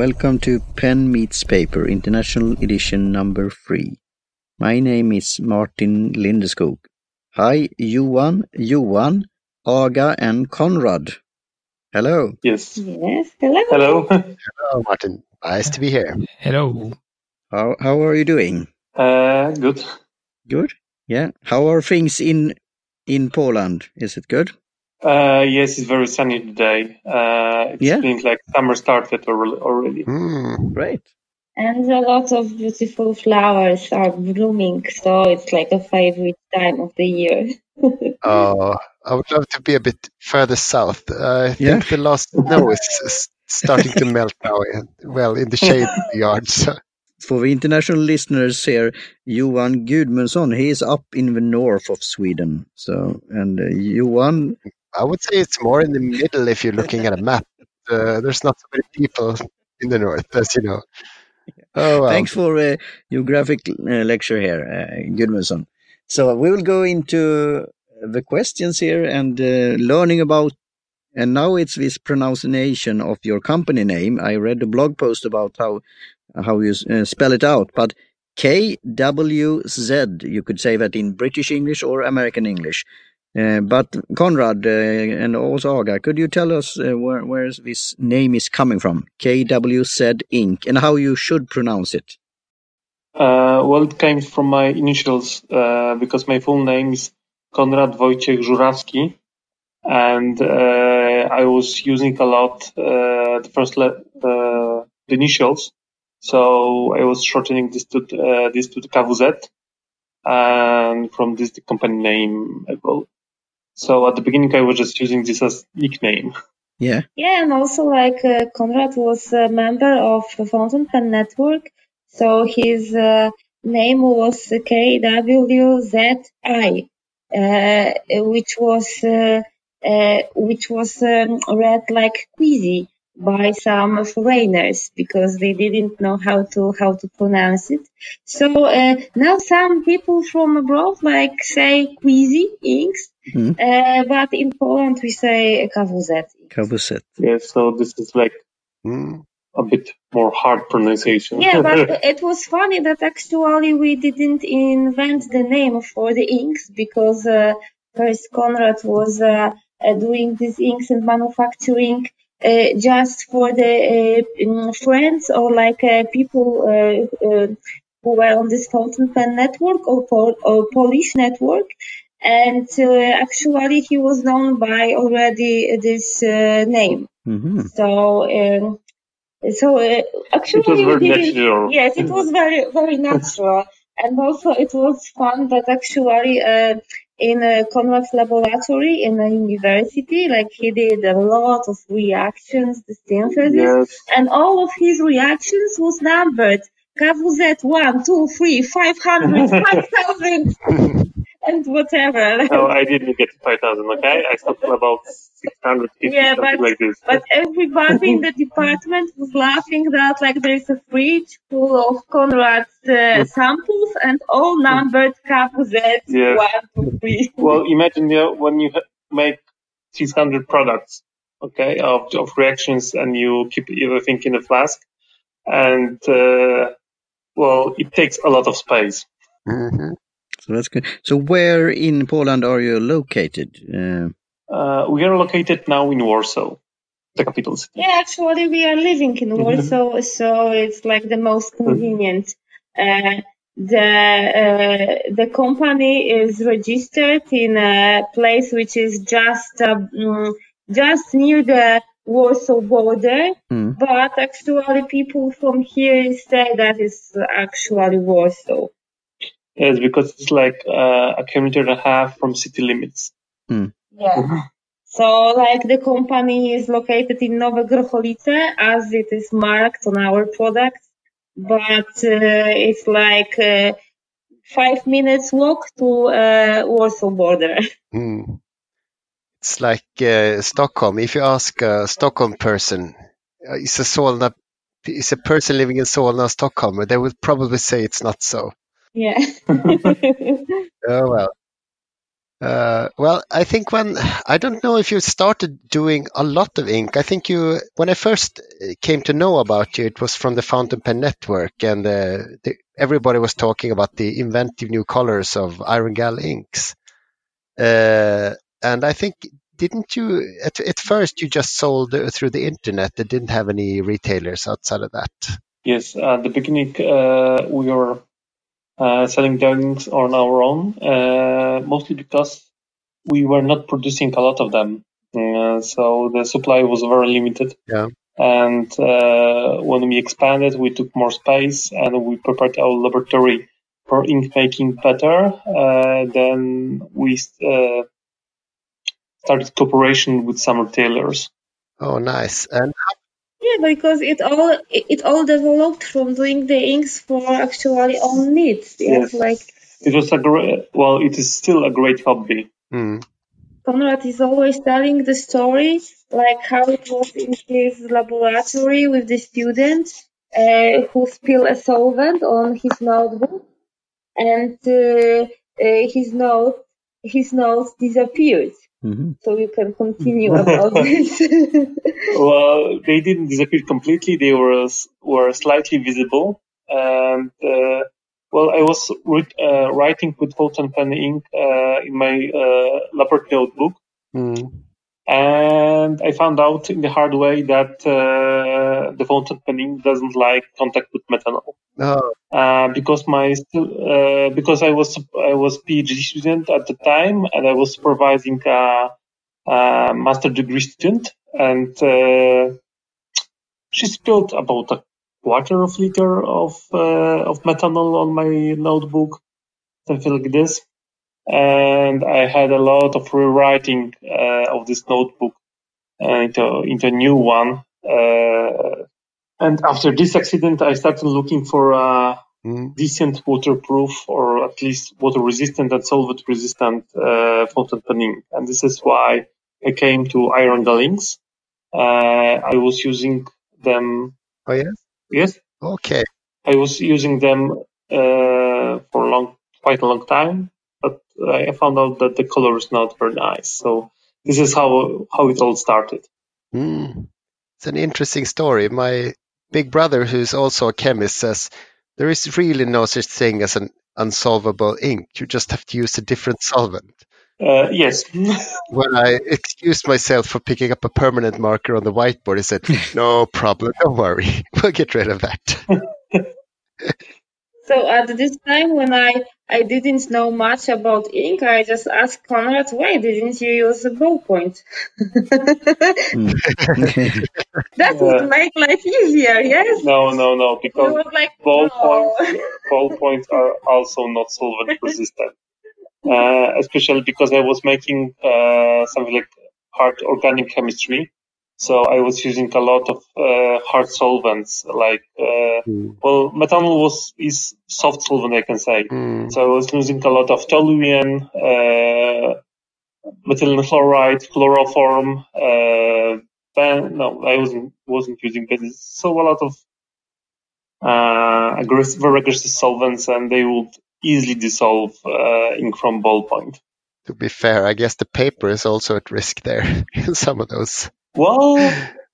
Welcome to Pen Meets Paper, International Edition number three. My name is Martin Lindeskog. Hi, Johan, Johan, Aga, and Konrad. Hello. Yes. Yes. Hello. Hello. Hello, Martin. Nice to be here. Hello. How how are you doing? Uh, good. Good. Yeah. How are things in in Poland? Is it good? Uh, yes, it's very sunny today. Uh, it's Yeah. been like summer started already. Hmm. Great. And a lot of beautiful flowers are blooming, so it's like a favorite time of the year. Oh, I would love to be a bit further south. Uh, I think Yeah. the last snow is starting to melt now. in- Well, in the shade of the yard. So. For the international listeners here, Johan Gudmundsson, he is up in the north of Sweden. So, and uh, Johan, I would say it's more in the middle if you're looking at a map. Uh, there's not so many people in the north, as you know. Oh, well. thanks for uh, your graphic uh, lecture here, uh, Gudmundsson. So we will go into the questions here and uh, learning about, and now it's this pronunciation of your company name. I read a blog post about how how you uh, spell it out, but KWZ, you could say that in British English or American English. Uh, but Konrad uh, and also Aga, could you tell us uh, where, this name is coming from? KWZ Ink and how you should pronounce it? Well, it came from my initials because my full name is Konrad Wojciech Żurawski, and I was using a lot the first the initials, so I was shortening this to this to the KWZ, and from this the company name well. So at the beginning, I was just using this as nickname. Yeah. Yeah, and also like uh, Konrad was a member of the Fountain Pen Network, so his uh, name was KWZI, uh, which was uh, uh, which was um, read like Queasy by some foreigners because they didn't know how to how to pronounce it. So uh, now some people from abroad like say Queasy inks, Mhm. uh, but in Poland we say KWZ. KWZ. Yeah, so this is like Hmm. a bit more hard pronunciation. Yeah, but it was funny that actually we didn't invent the name for the inks because uh, first Konrad was uh, uh, doing these inks and manufacturing uh, just for the uh, mm, friends or like uh, people uh, uh, who were on this fountain pen network or, Pol- or Polish network. And uh, actually, he was known by already this uh, name. hmm So, um, so uh, actually, it was very didn't- natural. Yes, it was very very natural, and also it was fun that actually uh, in a Konrad's laboratory in a university, like he did a lot of reactions, the synthesis, Yes. and all of his reactions was numbered. Two, three, five hundred, five thousand, and whatever. No, I didn't get 5,000, okay? I stopped about 650, Yeah, something but- like this. But everybody in the department was laughing that like there's a fridge full of Konrad's uh, samples and all numbered KWZ Yeah. one, two, three. well, imagine you when you make 600 products, okay, of, of reactions and you keep everything in a flask. And, uh, well, it takes a lot of space. Mhm. So that's good. So where in Poland are you located? Uh, Uh, we are located now in Warsaw, the capital city. Yeah, actually we are living in Warsaw, so it's like the most convenient. Uh, the uh, the company is registered in a place which is just uh, mm, just near the Warsaw border, Hmm. but actually people from here say that it's actually Warsaw. Yes, because it's like uh, a kilometer and a half from city limits. Yeah. So, like, the company is located in Nowe Grocholice, as it is marked on our products, but uh, it's like uh, five minutes walk to uh, Warsaw border. Hmm. It's like uh, Stockholm. If you ask a Stockholm person, uh, is a Solna, is a person living in Solna, Stockholm, they would probably say it's not so. Yeah. Oh well. Uh, well, I think when I don't know if you started doing a lot of ink. I think you when I first came to know about you, it was from the Fountain Pen Network, and uh, the, everybody was talking about the inventive new colors of Iron Gall inks. Uh, and I think didn't you at, at first you just sold through the internet? It didn't have any retailers outside of that. Yes, at the beginning uh, we were uh, selling drawings on our own, uh, mostly because we were not producing a lot of them. Uh, so the supply was very limited. Yeah. And uh, when we expanded, we took more space and we prepared our laboratory for ink making better. Uh, then we uh, started cooperation with some retailers. Oh, nice. And Yeah, because it all it all developed from doing the inks for actually own needs. Yes, Yes. like It was a great, well, it is still a great hobby. mm, Konrad is always telling the story, like how it was in his laboratory with the student uh, who spilled a solvent on his notebook, and uh, uh, his note his notes disappeared. Mhm. So you can continue about this. Well, they didn't disappear completely. They were were slightly visible, and uh, well, I was re- uh, writing with fountain pen ink uh, in my uh, laboratory notebook, mm, and I found out in the hard way that uh, the fountain pen doesn't like contact with methanol. oh, Uh, because my uh, because I was I was PhD student at the time, and I was supervising a, a master degree student, and uh, she spilled about a quarter of liter of uh, of methanol on my notebook, something like this, and I had a lot of rewriting uh, of this notebook uh, into into a new one. Uh, and after this accident, I started looking for a mm, decent waterproof or at least water resistant and solvent resistant uh, fountain pen. And this is why I came to Iron the Links. Uh, I was using them. oh yeah. Yes, Okay. I was using them uh, for long, quite a long time, but I found out that the color is not very nice. So this is how how it all started. Mm. It's an interesting story. My big brother, who's also a chemist, says there is really no such thing as an unsolvable ink. You just have to use a different solvent. Uh, yes, When I excused myself for picking up a permanent marker on the whiteboard, he said, No problem, don't worry. We'll get rid of that. So at this time, when I I didn't know much about ink, I just asked Conrad, "Why didn't you use a ballpoint? Mm. that would make life easier." Yes. no, no, no, because was like, ballpoint "No." ballpoints are also not solvent resistant. Uh, especially because I was making uh, something like hard organic chemistry. So I was using a lot of uh, hard solvents, like uh, Mm. well, methanol was is soft solvent, I can say. Mm. So I was using a lot of toluene, uh, methylene chloride, chloroform. Uh, ben, no, I wasn't wasn't using benzene. So a lot of uh, aggressive, very aggressive solvents, and they would easily dissolve uh, ink from ballpoint. To be fair, I guess the paper is also at risk there in some of those. Well,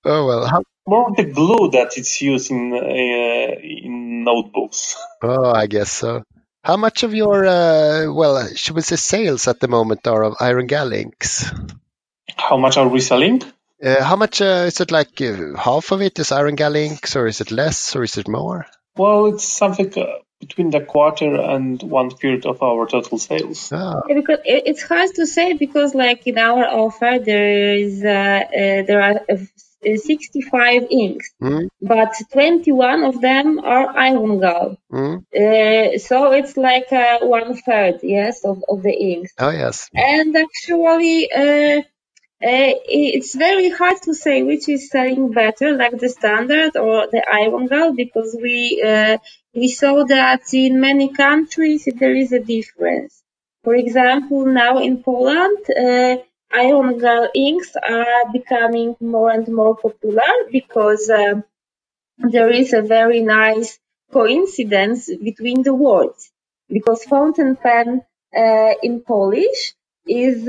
Oh well. How, more the glue that it's used in uh, in notebooks. oh, I guess so. How much of your uh, well, should we say sales at the moment are of Iron Gall inks? How much are we selling? Uh, how much uh, is it? Like uh, half of it is Iron Gall inks, or is it less, or is it more? Well, it's something uh, between the quarter and one third of our total sales. Ah, Yeah, because it's hard to say because like in our offer there is uh, uh, there are uh, 65 inks mm, but 21 of them are iron gall mm. uh, so it's like uh, one third yes of, of the inks Oh yes. and actually uh, uh, it's very hard to say which is selling better, like the standard or the iron gall, because we uh, we saw that in many countries there is a difference. For example, now in Poland, uh, iron gall inks are becoming more and more popular because uh, there is a very nice coincidence between the words. Because fountain pen uh, in Polish is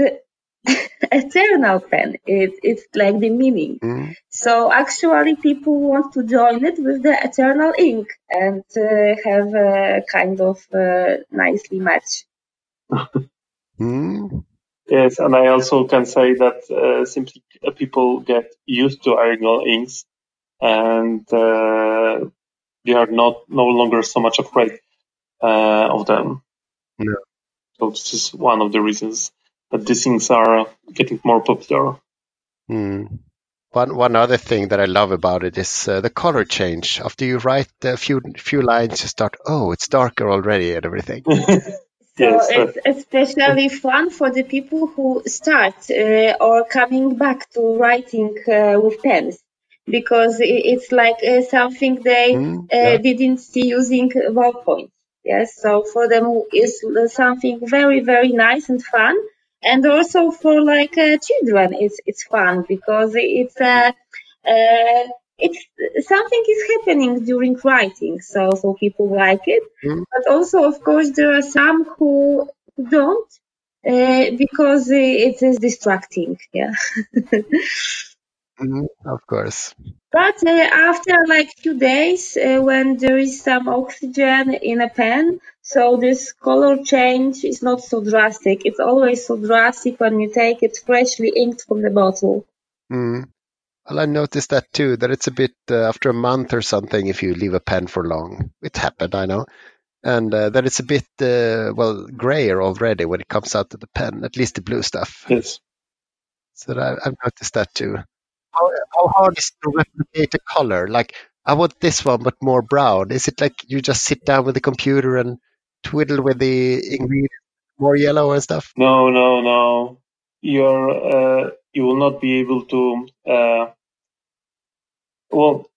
eternal pen. It, it's like the meaning. Mm. So actually, people want to join it with the eternal ink and uh, have a kind of uh, nicely match. Mm. Yes, and I also can say that uh, simply uh, people get used to original inks, and uh, they are not no longer so much afraid uh, of them. No. So this is one of the reasons that these things are getting more popular. Mm. One one other thing that I love about it is uh, the color change. After you write a few few lines, you start, oh, it's darker already and everything. So Yes, uh, it's especially fun for the people who start uh, or coming back to writing uh, with pens because it's like uh, something they Mm, uh, yeah. didn't see using ballpoint. Yes, so for them it's something very very nice and fun, and also for like uh, children, it's it's fun because it's uh, uh, it's something is happening during writing, so so people like it. Mm. But also, of course, there are some who who don't uh, because it is distracting. Yeah. Mm, of course. But uh, after like few days, uh, when there is some oxygen in a pen, so this color change is not so drastic. It's always so drastic when you take it freshly inked from the bottle. Mm. Well, I noticed that too. That it's a bit uh, after a month or something if you leave a pen for long. It happened, I know, and uh, that it's a bit uh, well grayer already when it comes out of the pen. At least the blue stuff. yes. So that I, I've noticed that too. How, how hard is it to replicate a color? Like I want this one, but more brown. Is it like you just sit down with the computer and twiddle with the ingredients, more yellow and stuff? No, no, no. You're uh, you will not be able to. Uh, well,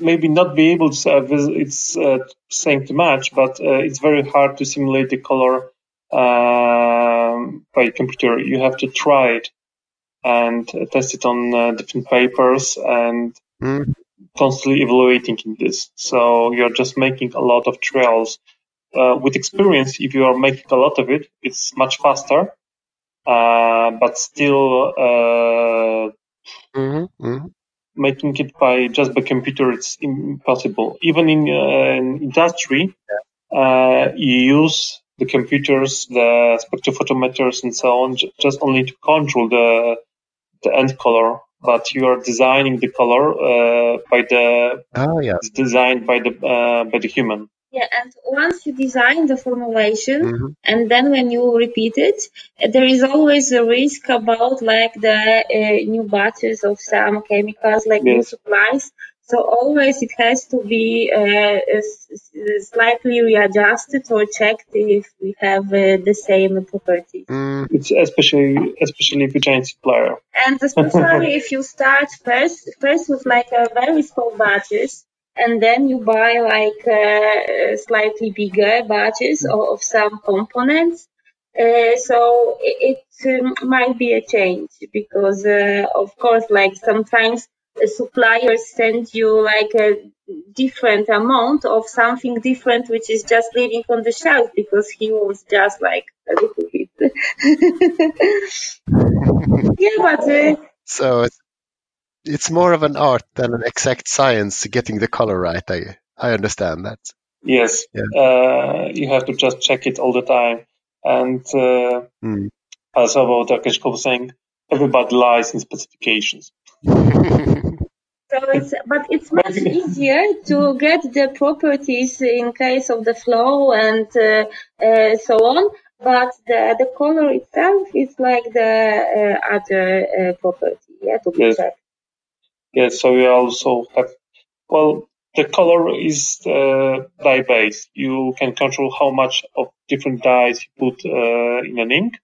maybe not be able to. Uh, it's uh, saying too much, but uh, it's very hard to simulate the color um, by computer. You have to try it and test it on uh, different papers and Mm. constantly evaluating in this. So you're just making a lot of trials. Uh, with experience, if you are making a lot of it, it's much faster. Uh, but still, uh, hmm hmm making it by just by computer, it's impossible. Even in, uh, in industry, uh, you use the computers, the spectrophotometers, and so on, ju- just only to control the the end color. But you are designing the color uh, by the Oh yeah. it's designed by the uh, by the human. Yeah, and once you design the formulation, hmm and then when you repeat it, there is always a risk about like the uh, new batches of some chemicals, like new supplies. So always it has to be uh, s- s- slightly readjusted or checked if we have uh, the same properties. Mm, It's especially especially if you change supplier. And especially if you start first, first with like a very small batches, and then you buy like uh, slightly bigger batches of, of some components. Uh, so it, it um, might be a change because, uh, of course, like sometimes the suppliers send you like a different amount of something different, which is just leaving on the shelf because he was just like a little bit. yeah, but uh, so it's, it's more of an art than an exact science getting the color right. I I understand that. Yes, Yeah. uh, you have to just check it all the time. And uh, Mm. as about Agnieszka was saying, everybody lies in specifications. So it's, but it's much easier to get the properties in case of the flow and uh, uh, so on. But the, the color itself is like the uh, other uh, property, yeah, to be Yes. checked. Yes, so you also have, well, the color is uh, dye based. You can control how much of different dyes you put uh, in an ink.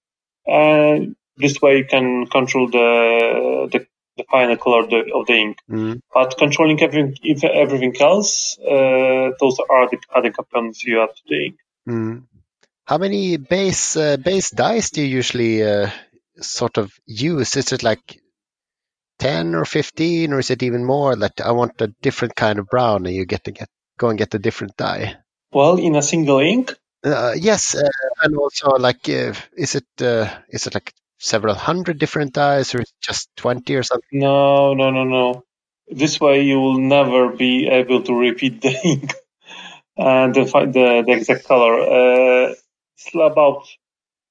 And this way you can control the, the, the final color of the, of the ink. Mm. But controlling everything, if everything else, uh, those are the other components you add to the ink. Mm. How many base uh, base dyes do you usually uh, sort of use? Is it like ten or fifteen, or is it even more? That I want a different kind of brown, and you get to get go and get a different dye. Well, in a single ink, Uh, yes, uh, and also like, uh, is it uh, is it like several hundred different dyes, or just twenty or something? No, no, no, no. This way you will never be able to repeat the ink and the, the, the exact color. Uh, it's about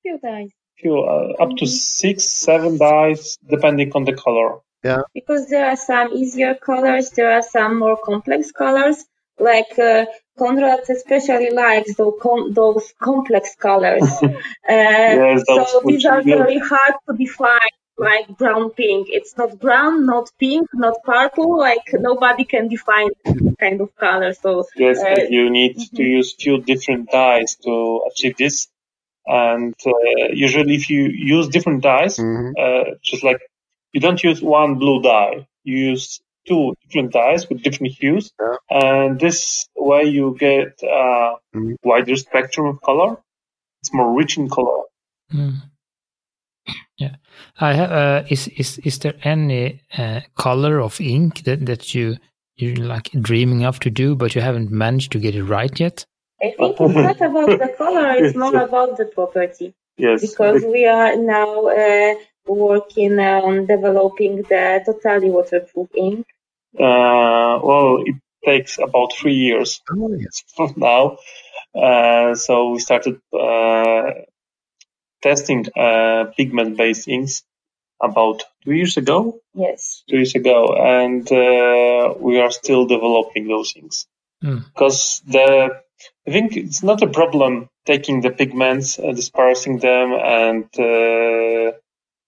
Few dyes. few, uh, up to six, seven dyes, depending on the color. Yeah. Because there are some easier colors, there are some more complex colors. Like uh, Konrad especially likes those, com- those complex colors. uh, Yes, so these are will- very hard to define, like brown pink. It's not brown, not pink, not purple. Like nobody can define kind of color. So Yes, Uh, but you need to mhm. use few different dyes to achieve this. And uh, usually, if you use different dyes, Mhm. uh, just like you don't use one blue dye, you use two different dyes with different hues, Yeah. and this way you get a Mhm. wider spectrum of color. It's more rich in color. Mm. Yeah, I have. Uh, is is is there any uh, color of ink that that you you're like dreaming of to do, but you haven't managed to get it right yet? I think it's not about the color; it's more about the property. Yes, because we are now uh, working on developing the totally waterproof ink. uh, well, it takes about three years Oh, yes. from now. Uh, so we started uh, testing uh, pigment-based inks about two years ago. Yes. Two years ago, and uh, we are still developing those inks Hmm. because the I think it's not a problem taking the pigments, uh, dispersing them, and uh,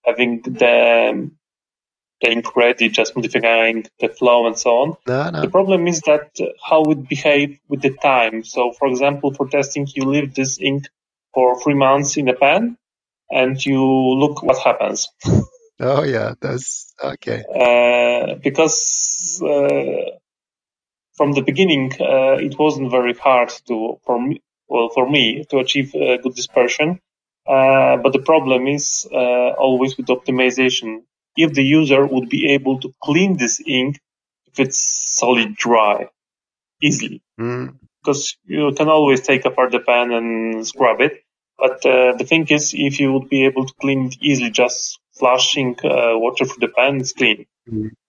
having the the ink ready, just modifying the flow and so on. No, The problem is that uh, how it behave with the time. So, for example, for testing, you leave this ink for three months in a pen, and you look what happens. Oh, yeah. That's okay. Uh, because uh, from the beginning, uh, it wasn't very hard to for me, well, for me to achieve uh, good dispersion. Uh, but the problem is uh, always with optimization. If the user would be able to clean this ink if it's solid dry easily, Mm. because you can always take apart the pen and scrub it. But uh, the thing is, if you would be able to clean it easily, just flushing uh, water through the pen, it's clean.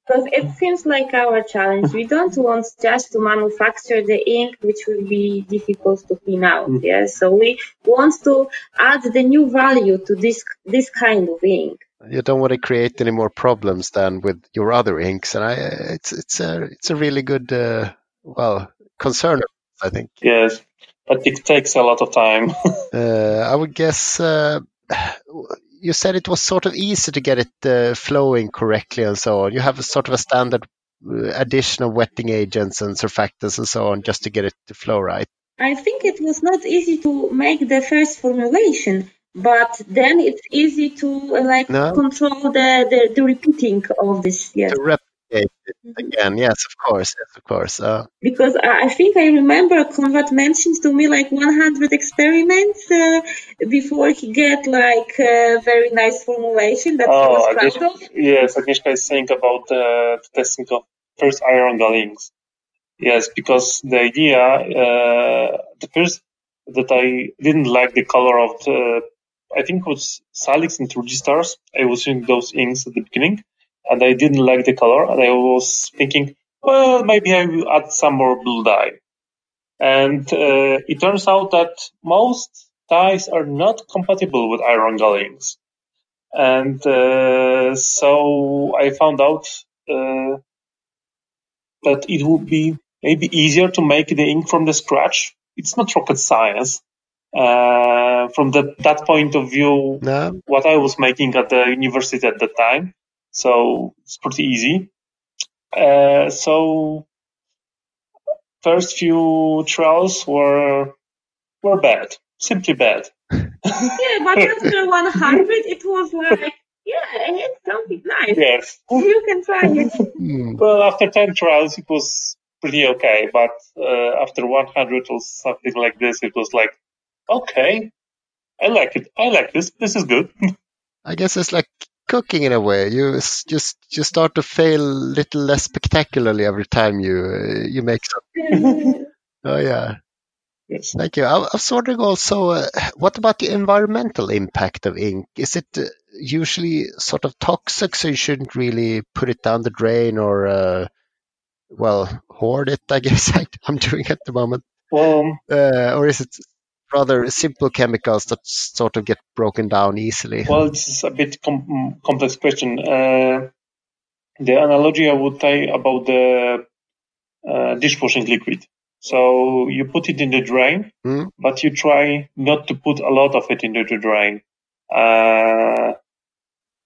Because it seems like our challenge. We don't want just to manufacture the ink, which will be difficult to clean out. Mm. Yeah. So we want to add the new value to this this kind of ink. You don't want to create any more problems than with your other inks, and I, it's it's a it's a really good uh, well concern, I think. Yes, but it takes a lot of time. Uh, I would guess uh, you said it was sort of easy to get it uh, flowing correctly and so on. You have a sort of a standard uh, addition of wetting agents and surfactants and so on just to get it to flow right. I think it was not easy to make the first formulation, but then it's easy to uh, like No. control the, the, the repeating of this. Yes. To replicate it Mhm. again, yes, of course, yes, of course. Uh, Because I I think I remember Konrad mentioned to me like 100 experiments uh, before he get like a very nice formulation that he Oh, was I proud just- of. yes, Agnieszka is saying about uh, the testing of first iron gall inks. Yes, because the idea, uh, the first that I didn't like the color of the, I think it was Salix and Registrar's. I was using those inks at the beginning, and I didn't like the color, and I was thinking, well, maybe I will add some more blue dye. And uh, it turns out that most dyes are not compatible with iron gall inks. And uh, so I found out uh, that it would be maybe easier to make the ink from the scratch. It's not rocket science. Uh, from the, that point of view, no, what I was making at the university at the time. So it's pretty easy. Uh, so first few trials were were bad, simply bad. Yeah, but after 100, it was like, yeah, it's something nice. Yes. You can try it. Hmm. Well, after 10 trials, it was pretty okay. But uh, after 100 or something like this, it was like, okay, I like it. I like this. This is good. I guess it's like cooking in a way. You just you start to fail a little less spectacularly every time you you make something. Oh yeah. Yes. Thank you. I, I was wondering also, uh, what about the environmental impact of ink? Is it uh, usually sort of toxic, so you shouldn't really put it down the drain or, uh, well, hoard it? I guess I, am doing at the moment. Well, uh, or is it rather simple chemicals that sort of get broken down easily? Well, it's a bit com- complex question. Uh, the analogy I would say about the uh, dishwashing liquid. So you put it in the drain, mm. but you try not to put a lot of it into the drain. Uh,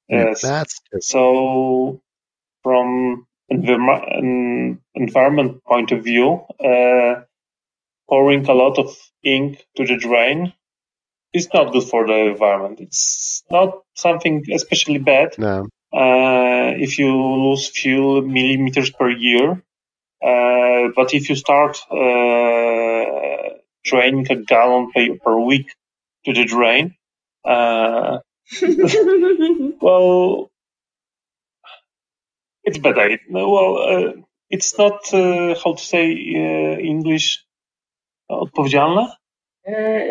yes. That's true. So from an environment point of view, uh, pouring a lot of ink to the drain is not good for the environment. It's not something especially bad. No. Uh, if you lose few millimeters per year, uh, but if you start uh, draining a gallon per, per week to the drain, uh, well, it's bad. Well, uh, it's not uh, how to say uh, English. Odpowiedzialne?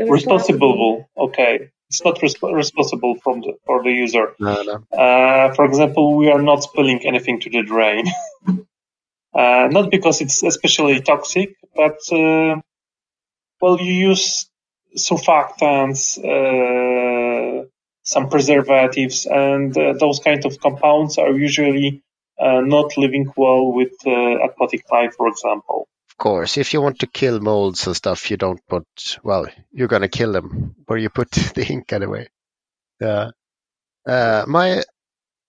responsible. Okay, it's not resp- responsible from the, for the user. No, no. for example, we are not spilling anything to the drain. Uh, not because it's especially toxic, but uh, well, you use surfactants, uh, some preservatives, and uh, those kind of compounds are usually uh, not living well with uh, aquatic life, for example. Of course, if you want to kill molds and stuff, you don't put. Well, you're gonna kill them where you put the ink anyway. Yeah. my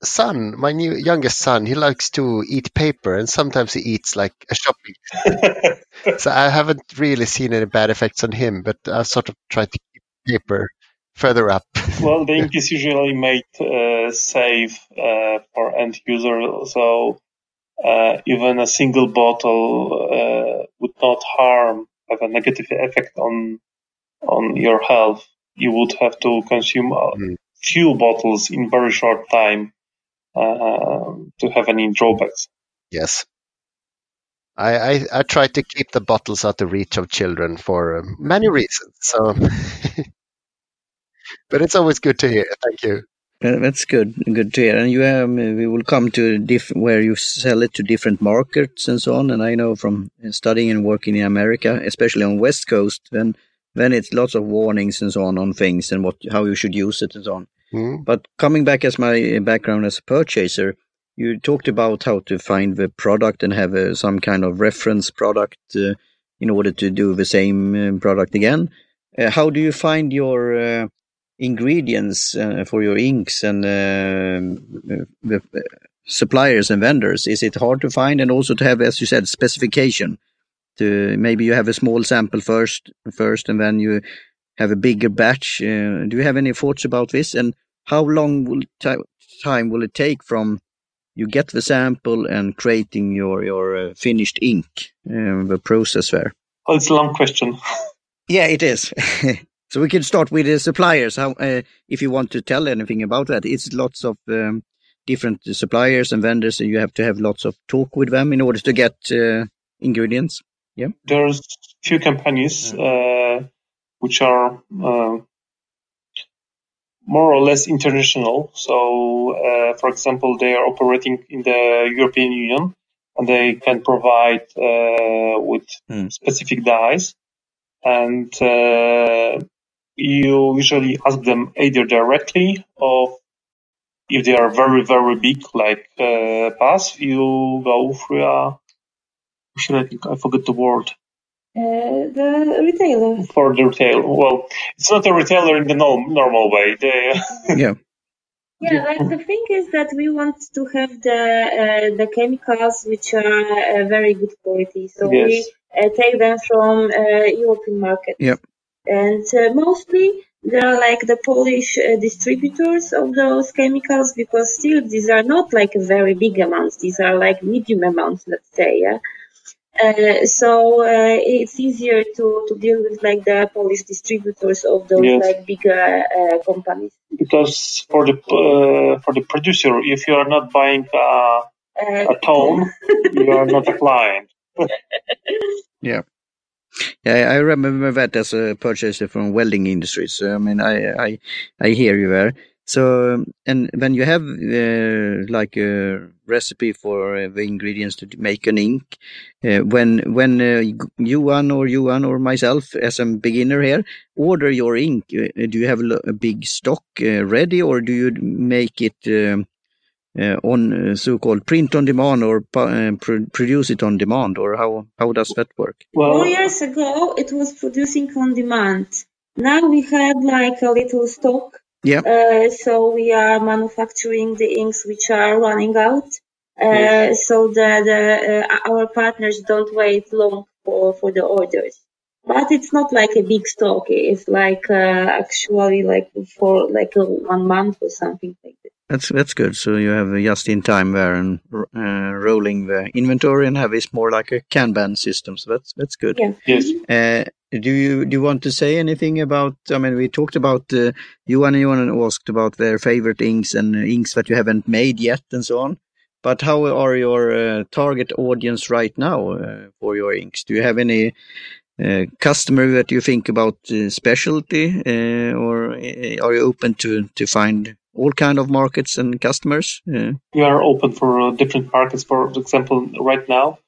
son, my new youngest son, he likes to eat paper, and sometimes he eats like a shopping. so I haven't really seen any bad effects on him, but I sort of tried to keep paper further up. well, the ink is usually made uh, safe uh, for end user, so uh, even a single bottle uh, would not harm, have a negative effect on on your health. You would have to consume a mm. few bottles in very short time uh, to have any drawbacks. Yes. I, I, I try to keep the bottles out of reach of children for um, many reasons. So, but it's always good to hear. Thank you. That's good, good to hear. And you have, we will come to different where you sell it to different markets and so on. And I know from studying and working in America, especially on West Coast, then then it's lots of warnings and so on on things and what how you should use it and so on. Mm. But coming back as my background as a purchaser, you talked about how to find the product and have a, some kind of reference product uh, in order to do the same uh, product again. Uh, how do you find your uh, ingredients uh, for your inks and uh, the suppliers and vendors? Is it hard to find and also to have, as you said, specification? To maybe you have a small sample first, first, and then you have a bigger batch. Uh, do you have any thoughts about this? And how long will time will it take from you get the sample and creating your your uh, finished ink, uh, the process there? Oh, it's a long question. yeah, it is. so we can start with the suppliers. How, uh, if you want to tell anything about that, it's lots of um, different suppliers and vendors, and you have to have lots of talk with them in order to get uh, ingredients. Yeah, there's few companies. Uh, which are uh, more or less international. So, uh, for example, they are operating in the European Union and they can provide uh, with mm. specific dyes. And uh, you usually ask them either directly or if they are very, very big, like uh, BASF, you go through a, I think, I forget the word. Uh, the retailer. For the retail, well, it's not a retailer in the norm, normal way. They, yeah. Yeah, like the thing is that we want to have the uh, the chemicals which are uh, very good quality, so yes. we uh, take them from uh, European market. Yep. And uh, mostly they are like the Polish distributors of those chemicals because still these are not like very big amounts; these are like medium amounts, let's say. Yeah. Uh, so uh, it's easier to, to deal with like the Polish distributors of those yes. like bigger uh, companies. Because for the uh, for the producer, if you are not buying a, a tone, you are not a client. yeah. Yeah, I remember that as a purchaser from welding industry. So, I mean, I, I, I hear you there. So, and when you have uh, like a recipe for uh, the ingredients to make an ink, uh, when when uh, you one or you one or myself as a beginner here order your ink, uh, do you have a, big stock uh, ready, or do you make it um, on so-called print on demand or pr produce it on demand, or how how does that work? Well, four years ago it was producing on demand. Now we have like a little stock yeah. Uh, so we are manufacturing the inks which are running out. Uh, so that uh, our partners don't wait long for, for the orders. But it's not like a big stock. It's like uh, actually like for like a, one month or something like that. That's that's good. So you have just in time there and uh, rolling the inventory and have this more like a Kanban system. So that's that's good. Yeah. Yes. Uh, do you do you want to say anything about? I mean, we talked about uh, Johan and Johan asked about their favorite inks and inks that you haven't made yet and so on. But how are your uh, target audience right now uh, for your inks? Do you have any uh, customer that you think about uh, specialty, uh, or uh, are you open to to find all kind of markets and customers? Yeah. We are open for uh, different markets. For example, right now,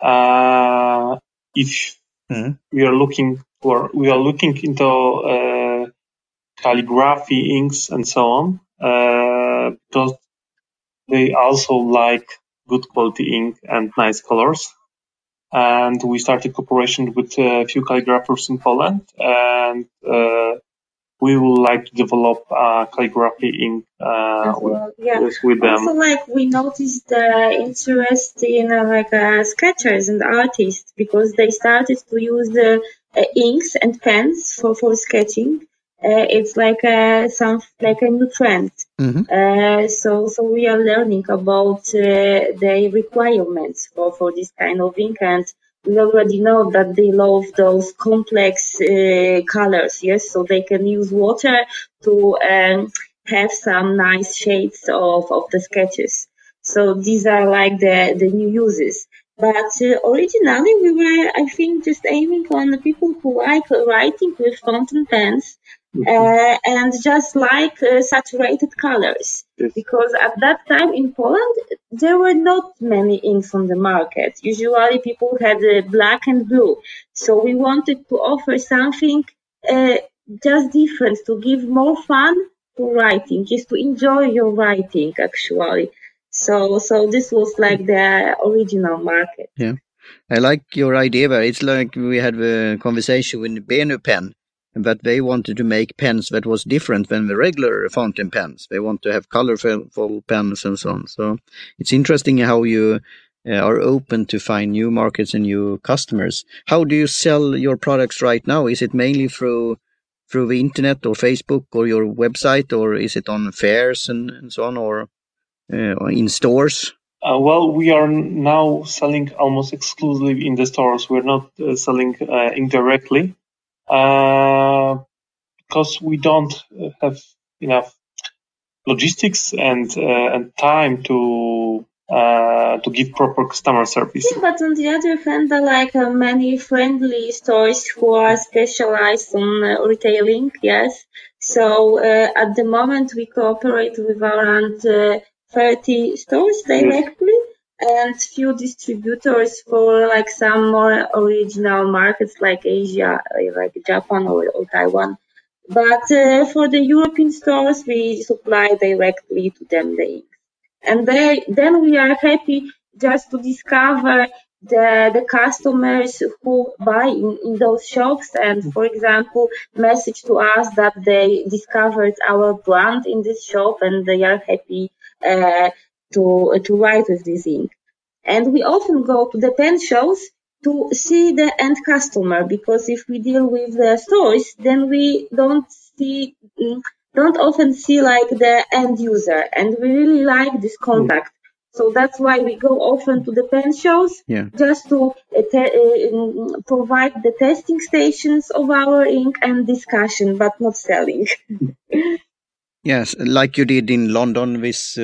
uh, if mm-hmm. we are looking for, we are looking into uh, calligraphy inks and so on, uh, because they also like good quality ink and nice colors. And we started cooperation with a few calligraphers in Poland, and uh, we would like to develop uh, calligraphy ink uh, well. yeah. with, with, them. Also, like we noticed the interest in uh, like uh, sketchers and artists because they started to use the uh, inks and pens for for sketching. Uh, it's like a some like a new trend. Mm-hmm. so so we are learning about the requirements for for this kind of ink and we already know that they love those complex uh, colors, yes, so they can use water to um, have some nice shades of, of the sketches. So these are like the, the new uses. But uh, originally we were, I think, just aiming on the people who like writing with fountain pens. Uh, and just like uh, saturated colors. Yes. Because at that time in Poland, there were not many inks on the market. Usually people had uh, black and blue. So we wanted to offer something uh, just different to give more fun to writing, just to enjoy your writing actually. So, so this was like the original market. Yeah. I like your idea but It's like we had a conversation with Benu Pen that they wanted to make pens that was different than the regular fountain pens. They want to have colorful pens and so on. So it's interesting how you uh, are open to find new markets and new customers. How do you sell your products right now? Is it mainly through through the internet or Facebook or your website, or is it on fairs and, and so on, or uh, in stores? Uh, well, we are now selling almost exclusively in the stores. We're not uh, selling uh, indirectly because we don't have enough logistics and uh, and time to uh, to give proper customer service. But on the other hand, there are like uh, many friendly stores who are specialized on uh, retailing. Yes, so uh, at the moment we cooperate with around 30 stores directly and few distributors for like some more original markets like Asia, like Japan or, or Taiwan. But uh, for the European stores, we supply directly to them the inks. And they, then we are happy just to discover the, the customers who buy in, in those shops and, for example, message to us that they discovered our brand in this shop and they are happy uh, to to write with this ink. And we often go to the pen shows to see the end customer because if we deal with the stores, then we don't see mm, don't often see like the end user, and we really like this contact. So that's why we go often to the pen shows, yeah. just to uh, te- uh, provide the testing stations of our ink and discussion, but not selling. Yes, like you did in London this uh,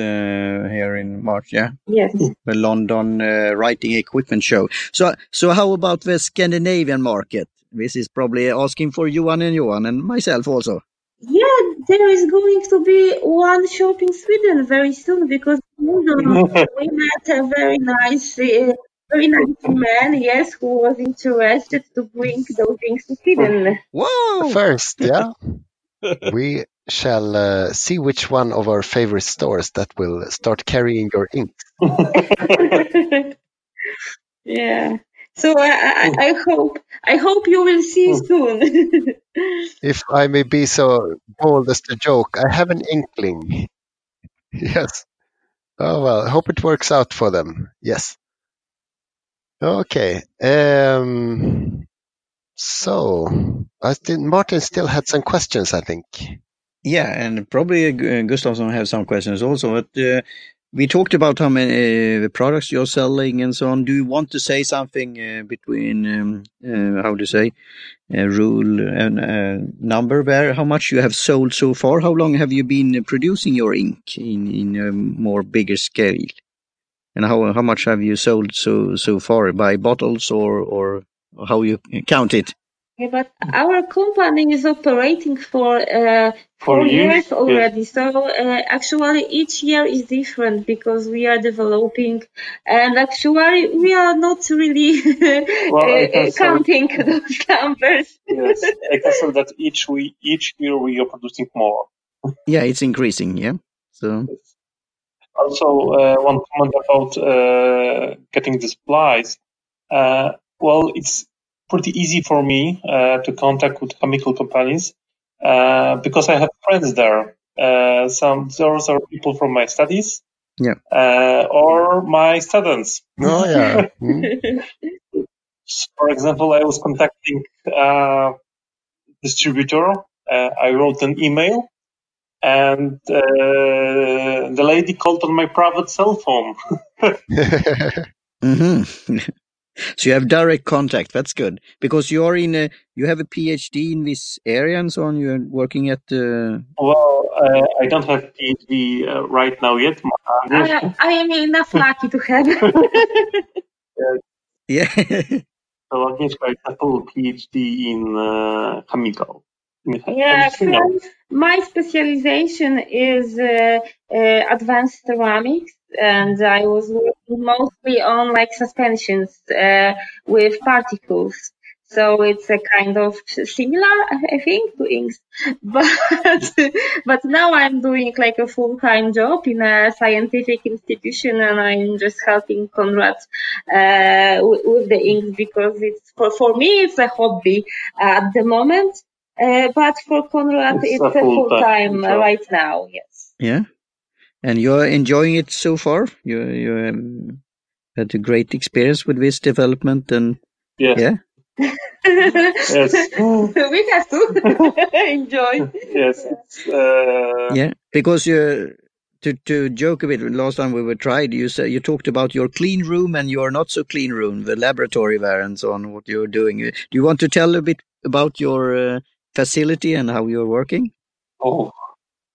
here in March, yeah, Yes. the London uh, writing equipment show. So, so how about the Scandinavian market? This is probably asking for Johan and Johan and myself also. Yeah, there is going to be one shop in Sweden very soon because you know, we met a very nice, uh, very nice man, yes, who was interested to bring those things to Sweden. Whoa! First, yeah, we shall uh, see which one of our favorite stores that will start carrying your ink. yeah. So I, I, I hope I hope you will see soon. If I may be so bold as to joke, I have an inkling. Yes. Oh well, I hope it works out for them. Yes. Okay. Um, so, I think Martin still had some questions, I think. Yeah, and probably uh, Gustafsson have some questions also. But uh, we talked about how many uh, products you're selling and so on. Do you want to say something uh, between um, uh, how to say uh, rule and uh, number there? How much you have sold so far? How long have you been producing your ink in in a more bigger scale? And how how much have you sold so so far by bottles or or how you count it? Yeah, but our company is operating for uh, Four four years, years yes. already. So uh, actually, each year is different because we are developing, and actually, we are not really Well, I uh, can say- counting those numbers. yes, I can say that each we each year we are producing more. Yeah, it's increasing. Yeah. So Also, uh, one comment about uh, getting the supplies. Uh, well, it's pretty easy for me uh, to contact with chemical companies uh, because I have friends there. Uh, some those are people from my studies, Yeah. uh, or my students. Oh yeah. Mm. For example, I was contacting a distributor. Uh, I wrote an email, and uh, the lady called on my private cell phone. hmm so you have direct contact. That's good because you are in a you have a PhD in this area and so on. You're working at the Well, uh, I don't have PhD uh, right now yet. I, I am enough lucky to have. yeah. So Agnieszka has a full PhD in uh, chemical. Yeah, so my specialization is uh, uh, advanced ceramics, and I was working mostly on like suspensions uh, with particles. So it's a kind of similar, I think, to inks. But but now I'm doing like a full time job in a scientific institution, and I'm just helping Konrad uh, with, with the inks because it's for for me it's a hobby at the moment. Uh, but for Konrad, It's it's, a a full full-time job. right now. Yes. Yeah. And you're enjoying it so far? You you um, had a great experience with this development and Yes. yeah. Yes. we have to enjoy. Yes. Uh, Yeah. Because you to to joke a bit last time we were tried you said you talked about your clean room and your not so clean room, the laboratory there and so on what you're doing. Do you want to tell a bit about your uh, facility and how you're working Oh,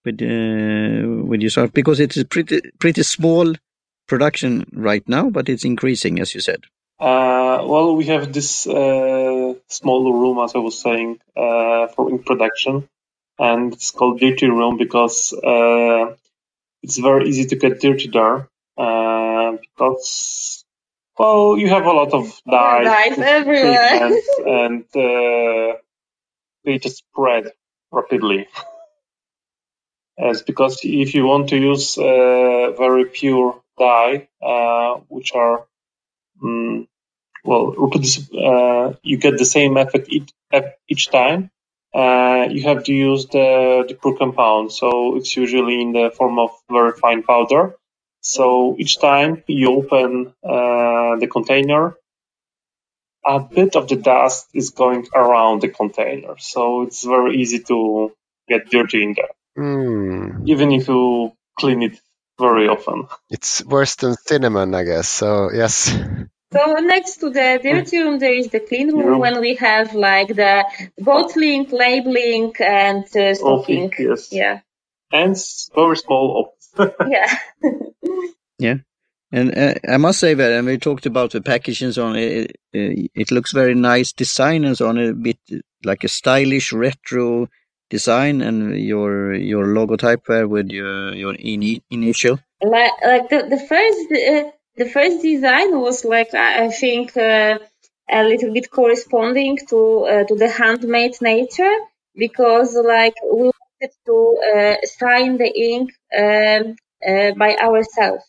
with uh, with yourself because it's a pretty pretty small production right now but it's increasing as you said. Uh, well, we have this uh, small room, as I was saying, uh, for ink production, and it's called dirty room because uh, it's very easy to get dirty there. Uh, because, well, you have a lot of dyes, Dyes everywhere. pigments, and just spread rapidly. Yes, because if you want to use uh, very pure dye, uh, which are mm, well, uh, you get the same effect each, each time. Uh, you have to use the, the pure compound, so it's usually in the form of very fine powder. So each time you open uh, the container, a bit of the dust is going around the container, so it's very easy to get dirty in there, Hmm. even if you clean it very often. It's worse than cinnamon, I guess. So yes. So next to the dirty room, there is the clean room Room. when we have like the bottling, labeling, and uh, stocking. yes. Yeah. and very small office. yeah. yeah. And uh, I must say that, and we talked about the packaging on it, it, it looks very nice design and so on, a bit like a stylish retro design and your your logotype there with your your in, initial. Like like the the first uh, the first design was like I think uh, a little bit corresponding to uh, to the handmade nature because like we wanted to uh, sign the ink um, uh, by ourselves.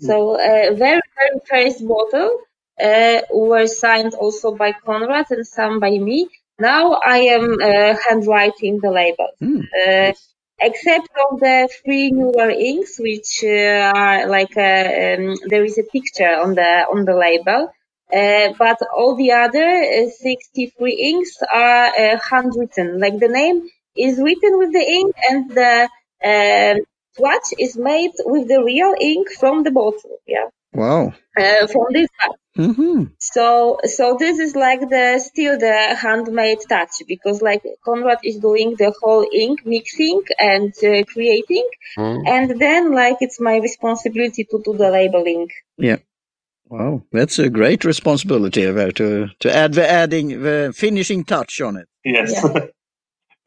So uh, very very first bottle uh, were signed also by Konrad and some by me. Now I am uh, handwriting the labels. Mm. Uh, except of the three newer inks, which uh, are like a, um, there is a picture on the on the label. Uh, but all the other uh, 63 inks are uh, handwritten. Like the name is written with the ink and the um, swatch is made with the real ink from the bottle. Yeah. Wow. Uh, from this Mm-hmm. so, so this is like the still the handmade touch because like Konrad is doing the whole ink mixing and uh, creating, Mm. and then like it's my responsibility to do the labeling. Yeah. Wow, that's a great responsibility there to to add the adding the finishing touch on it. yes. Yeah.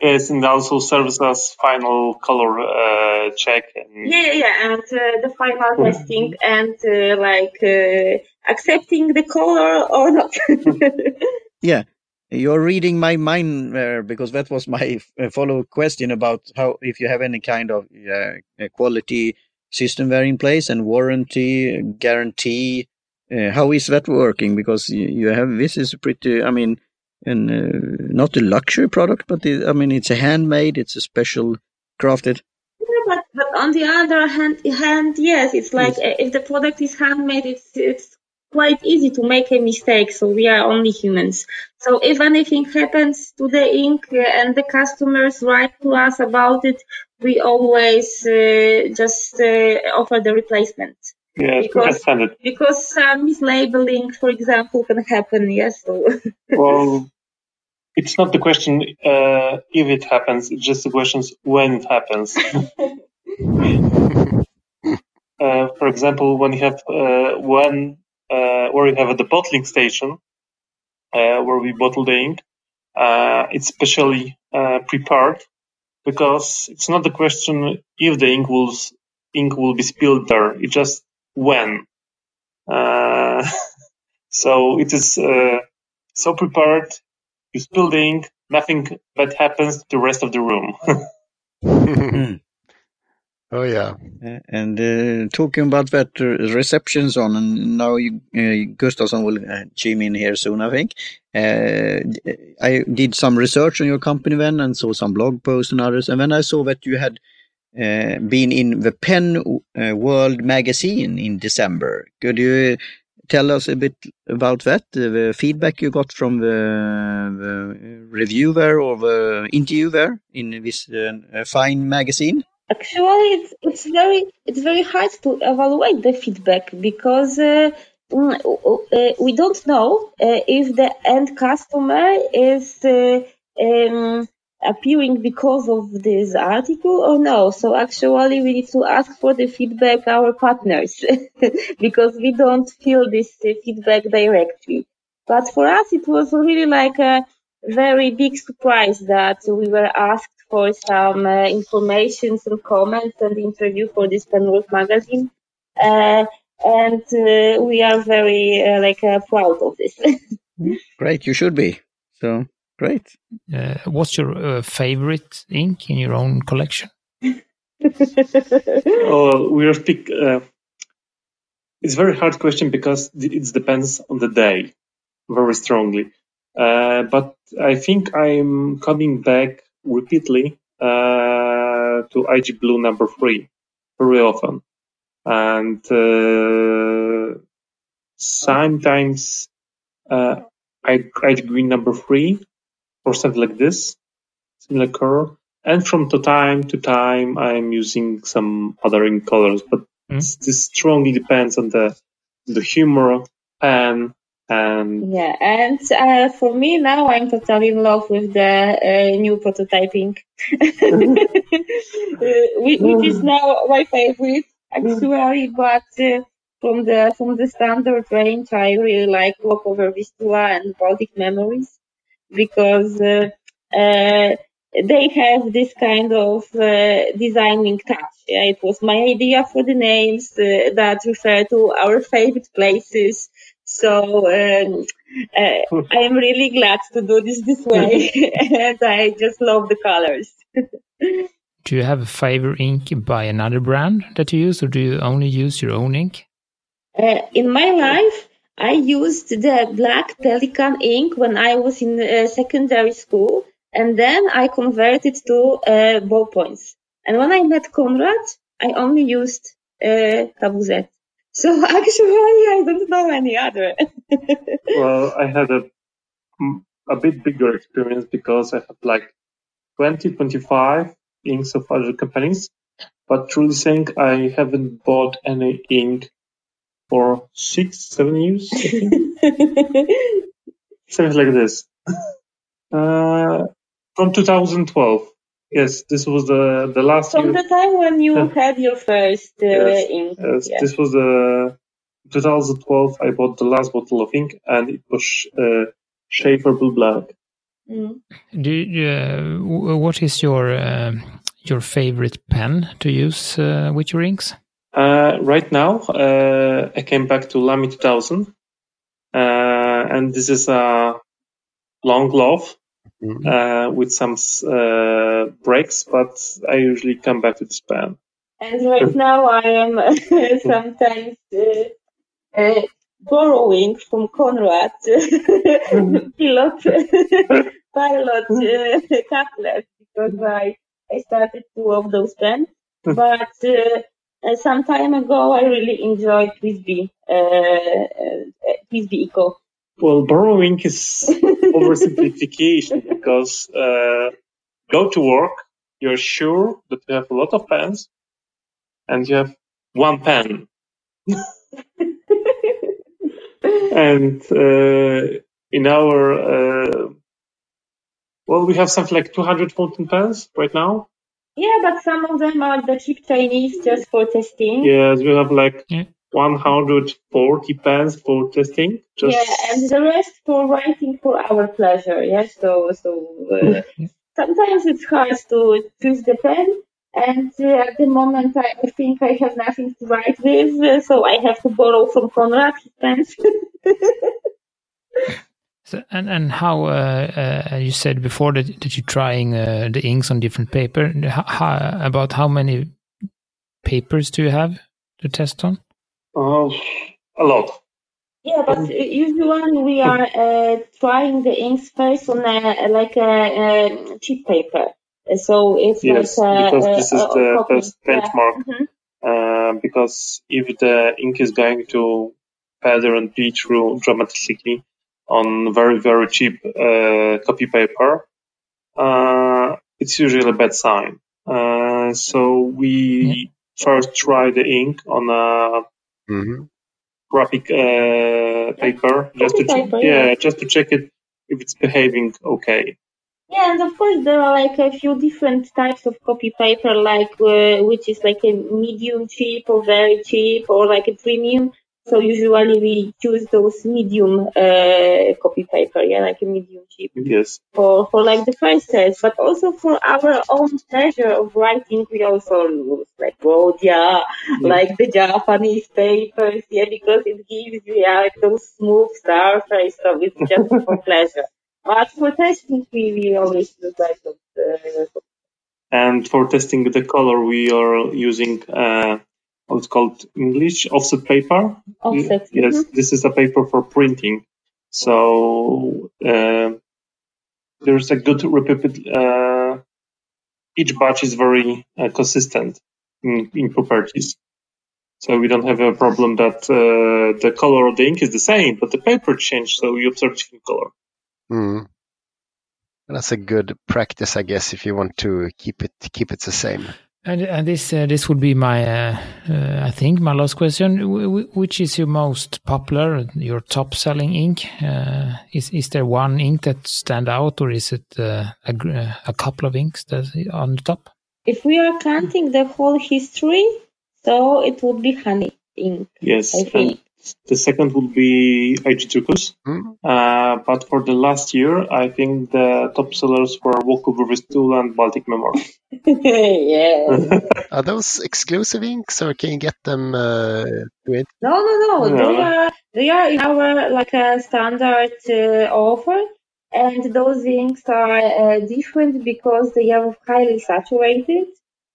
Yes, and also serves as final color uh, check. And Yeah, yeah, yeah, and uh, the final testing and uh, like uh, accepting the color or not. Yeah, you're reading my mind there because that was my uh, follow question about how if you have any kind of uh, quality system there in place and warranty guarantee. Uh, how is that working? Because you, you have this is pretty. I mean, and uh, not a luxury product, but it, I mean it's a handmade. It's a special crafted. Yeah, but, but on the other hand, hand, yes, it's like uh, if the product is handmade, it's it's quite easy to make a mistake. So we are only humans. So if anything happens to the ink uh, and the customers write to us about it, we always uh, just uh, offer the replacement yes, Because- because some mislabeling, for example, can happen. Yes. So Well, it's not the question uh, if it happens; it's just the question when it happens. uh, for example, when you have uh, when uh, where you have the bottling station uh, where we bottle the ink, uh, it's specially uh, prepared because it's not the question if the ink will ink will be spilled there. It's just when. Uh, so it is uh, so prepared. You spill the ink, nothing bad happens to the rest of the room. oh yeah. Uh, And uh, talking about that uh, receptions on, and now you, uh, Gustafsson will uh, chime in here soon, I think. Uh, d- I did some research on your company then and saw some blog posts and others. And then I saw that you had been in the Pen uh, World magazine in December. Could you tell us a bit about that, the feedback you got from the, the review there or the interviewer in this uh, fine magazine? Actually, it's it's very it's very hard to evaluate the feedback because mm, we don't know if the end customer is um, appearing because of this article or no. So actually, we need to ask for the feedback our partners because we don't feel this feedback directly. But for us, it was really like a very big surprise that we were asked for some uh, information, some comments and interview for this Penworld magazine. Uh, and uh, we are very uh, like uh, proud of this. Great, you should be. So great. Uh, what's your uh, favorite ink in your own collection? Oh, we are speak. Uh, it's a very hard question because it depends on the day, very strongly. Uh, but I think I'm coming back repeatedly uh, to IG Blue number three very often, and uh, sometimes uh, I IG Green number three or something like this, similar color. And from to time to time, I'm using some other ink colors, but Mm. this this strongly depends on the the humor, pen, And Yeah, and uh, for me now, I'm totally in love with the uh, new prototyping, uh, which, which is now my favorite actually. But uh, from the from the standard range, I really like Walkover Vistula and Baltic Memories because uh, uh, they have this kind of uh, designing touch. Yeah, it was my idea for the names uh, that refer to our favorite places. So um, uh, I am really glad to do this this way, and I just love the colors. Do you have a favorite ink by another brand that you use, or do you only use your own ink? Uh, in my life, I used the black Pelikan ink when I was in uh, secondary school, and then I converted to uh, ballpoints. And when I met Konrad, I only used uh, KWZ. So actually, I don't know any other. well, I had a a bit bigger experience because I had like 20, 25 inks of other companies. But truly saying, I haven't bought any ink for six, seven years. I. Something like this. Uh, from 2012. Yes, this was the the last From year. the time when you Yeah. had your first uh, Yes, ink. Yes, yeah. this was the 2012. I bought the last bottle of ink, and it was uh, Sheaffer Blue Black. Mm. Do you, uh, w- what is your uh, your favorite pen to use uh, with your inks? Uh, right now, uh, I came back to Lamy 2000, uh, and this is a long glove Mhm. uh, with some uh, breaks, but I usually come back to this pen. And right now I am sometimes uh, uh, borrowing from Konrad pilot pilot uh, cutlet because I I started two of those pens. But uh, uh, some time ago I really enjoyed TWSBI uh, uh, TWSBI Eco. Well, borrowing is oversimplification because uh, go to work, you're sure that you have a lot of pens, and you have one pen. and uh, in our uh, well, we have something like 200 fountain pens right now. Yeah, but some of them are the cheap Chinese just for testing. Yes, we have like Yeah. 140 pens for testing. Just Yeah, and the rest for writing for our pleasure. Yes, so so uh, sometimes it's hard to choose the pen, and uh, at the moment I, I think I have nothing to write with, uh, so I have to borrow from Konrad his pens. So, and and how uh, uh, you said before that that you're trying uh, the inks on different paper. How, how, about how many papers do you have to test on? uh, a lot. yeah, but uh, usually we are uh, trying the inks first on a, like a, a cheap paper. So it's Yes, like uh, because this is a- a the copy. first Yeah. benchmark. Mhm. Uh, because if the ink is going to feather and bleed through dramatically on very very cheap uh, copy paper, uh, it's usually a bad sign. Uh, so we first try the ink on a Mhm. graphic uh, paper just to Copy check, paper, yeah, yeah. just to check it if it's behaving okay. Yeah, and of course there are like a few different types of copy paper, like uh, which is like a medium cheap or very cheap or like a premium. So usually we choose those medium uh, copy paper, yeah, like a medium cheap Yes. for for like the first test, but also for our own pleasure of writing, we also use like Rhodia, like the Japanese papers, yeah, because it gives you yeah, like those smooth surface, so it's just for pleasure. But for testing, we, we always use like those. Uh, And for testing the color, we are using uh, what's called English offset paper. offset. Yes, Mhm. this is a paper for printing. So uh, there's a good repeat. Uh, each batch is very uh, consistent in, in properties. So we don't have a problem that uh, the color of the ink is the same, but the paper changed, so you observe different color. Mm. That's a good practice, I guess, if you want to keep it keep it the same. And, and this uh, this would be my uh, uh, I think my last question. W- which is your most popular, your top selling ink? Uh, is is there one ink that stand out, or is it uh, a, a couple of inks that on the top? If we are counting the whole history, so it would be honey ink. Yes, I and think. The second would be IG Turquoise. Hmm? Uh, but for the last year, I think the top sellers were Walkover Vistula and Baltic Memory. yeah. Are those exclusive inks, or can you get them uh, with? No, no, no. No. They are they are in our like a standard uh, offer, and those inks are uh, different because they are highly saturated,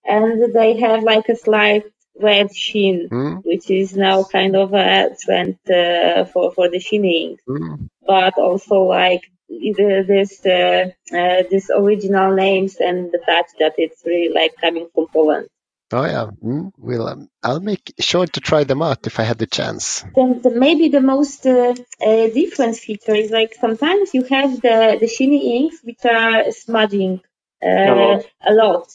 and they have like a slight red sheen, Hmm? which is now kind of a trend uh, for for the sheening inks. Hmm? But also like the, this uh, uh, this original names and the fact that it's really like coming from Poland. Oh yeah, Hmm? Well, um, I'll make sure to try them out if I had the chance. then the, maybe the most uh, uh, different feature is like sometimes you have the the shiny inks which are smudging uh, lot. a lot.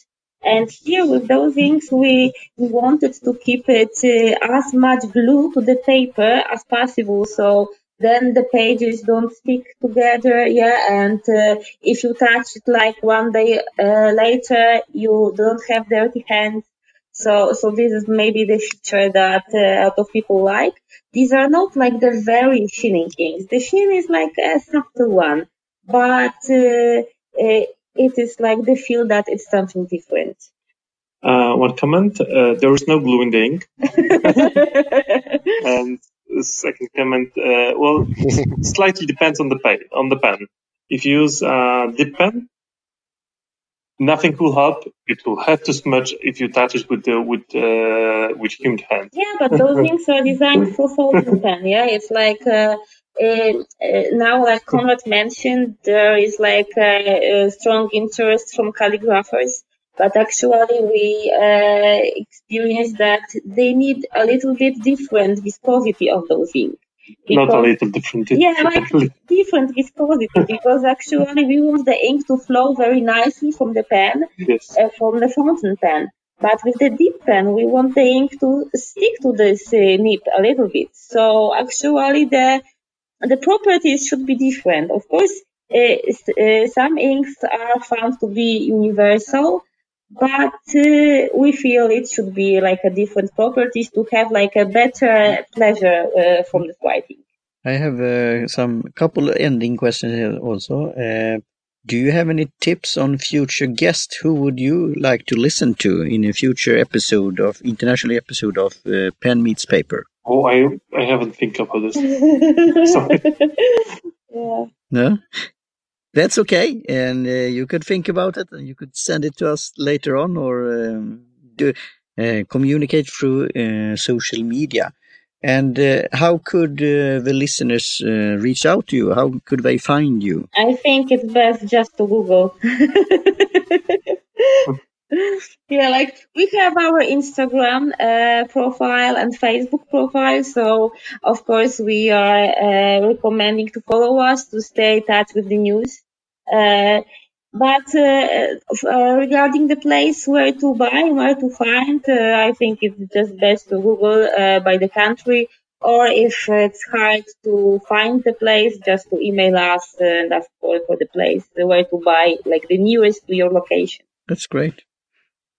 And here with those inks, we, we wanted to keep it uh, as much glue to the paper as possible. So then the pages don't stick together. Yeah. And uh, if you touch it like one day uh, later, you don't have dirty hands. So, so this is maybe the feature that uh, a lot of people like. These are not like the very shining inks. The sheen is like a subtle one, but uh, uh, it is like the feel that it's something different. Uh, one comment: uh, there is no glue in the ink. And second comment: uh, well, slightly depends on the pen. On the pen, if you use a dip pen, nothing will help. It will have to smudge if you touch it with the with uh, with humid hand. Yeah, but those inks are designed for fountain pen. Yeah, it's like uh, uh, uh, now, like Konrad mentioned, there is like a, a strong interest from calligraphers. But actually, we uh, experienced that they need a little bit different viscosity of those inks. Not a little different. Yeah, like different viscosity because actually we want the ink to flow very nicely from the pen yes. uh, from the fountain pen. But with the dip pen, we want the ink to stick to this uh, nib a little bit. So actually, the the properties should be different. Of course, uh, uh, some inks are found to be universal, but uh, we feel it should be like a different properties to have like a better pleasure uh, from the writing. I have uh, some couple of ending questions here also. Uh, do you have any tips on future guests? Who would you like to listen to in a future episode of international episode of uh, Pen Meets Paper? Oh, I I haven't think about this. Sorry. yeah. No, that's okay, and uh, you could think about it, and you could send it to us later on, or um, do uh, communicate through uh, social media. And uh, how could uh, the listeners uh, reach out to you? How could they find you? I think it's best just to Google. yeah, like we have our Instagram uh, profile and Facebook profile, so of course we are uh, recommending to follow us to stay in touch with the news. Uh, but uh, uh, regarding the place where to buy, where to find, uh, I think it's just best to Google by the country, or if it's hard to find the place, just to email us and ask for, for the place where to buy, like the nearest to your location. That's great.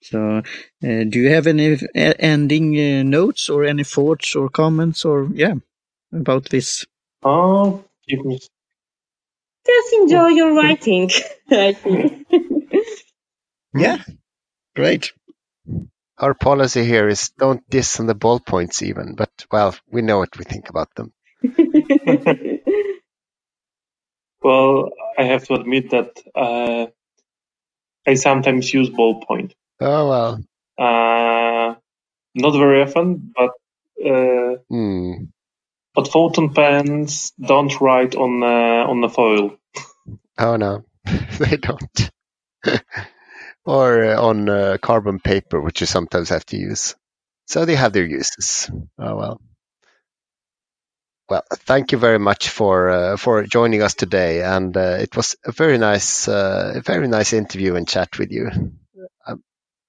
So, uh, do you have any ending uh, notes or any thoughts or comments or yeah about this? Oh, give me. Just enjoy your writing, I think. Yeah, great. Our policy here is don't diss on the ballpoints even, but well, we know what we think about them. Well, I have to admit that uh, I sometimes use ballpoint. Oh well. Uh, not very often, but uh, Hmm. but fountain pens don't write on uh, on the foil. Oh no, they don't. or uh, on uh, carbon paper, which you sometimes have to use. So they have their uses. Oh well. Well, thank you very much for uh, for joining us today, and uh, it was a very nice, uh, a very nice interview and chat with you.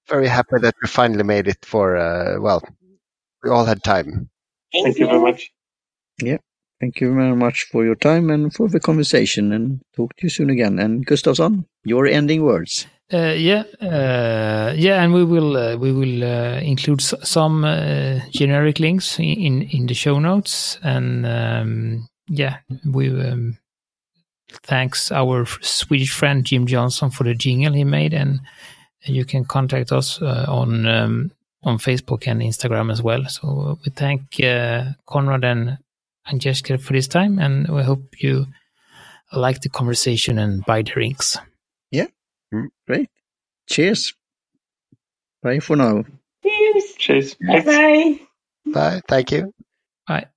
I'm very happy that we finally made it for, uh, well, we all had time. Thank you very much. Yeah. Thank you very much for your time and for the conversation and talk to you soon again. And Gustafsson, your ending words. Uh, yeah, uh, yeah, and we will uh, we will uh, include s- some uh, generic links in, in in the show notes, and um, yeah, we um, thanks our Swedish friend Jim Johnson for the jingle he made, and you can contact us uh, on um, on Facebook and Instagram as well. So we thank uh, Konrad and Agnieszka for this time, and we hope you like the conversation and buy the drinks. Yeah, great. Cheers. Bye for now. Cheers. Cheers. Bye bye. Bye. Thank you. Bye.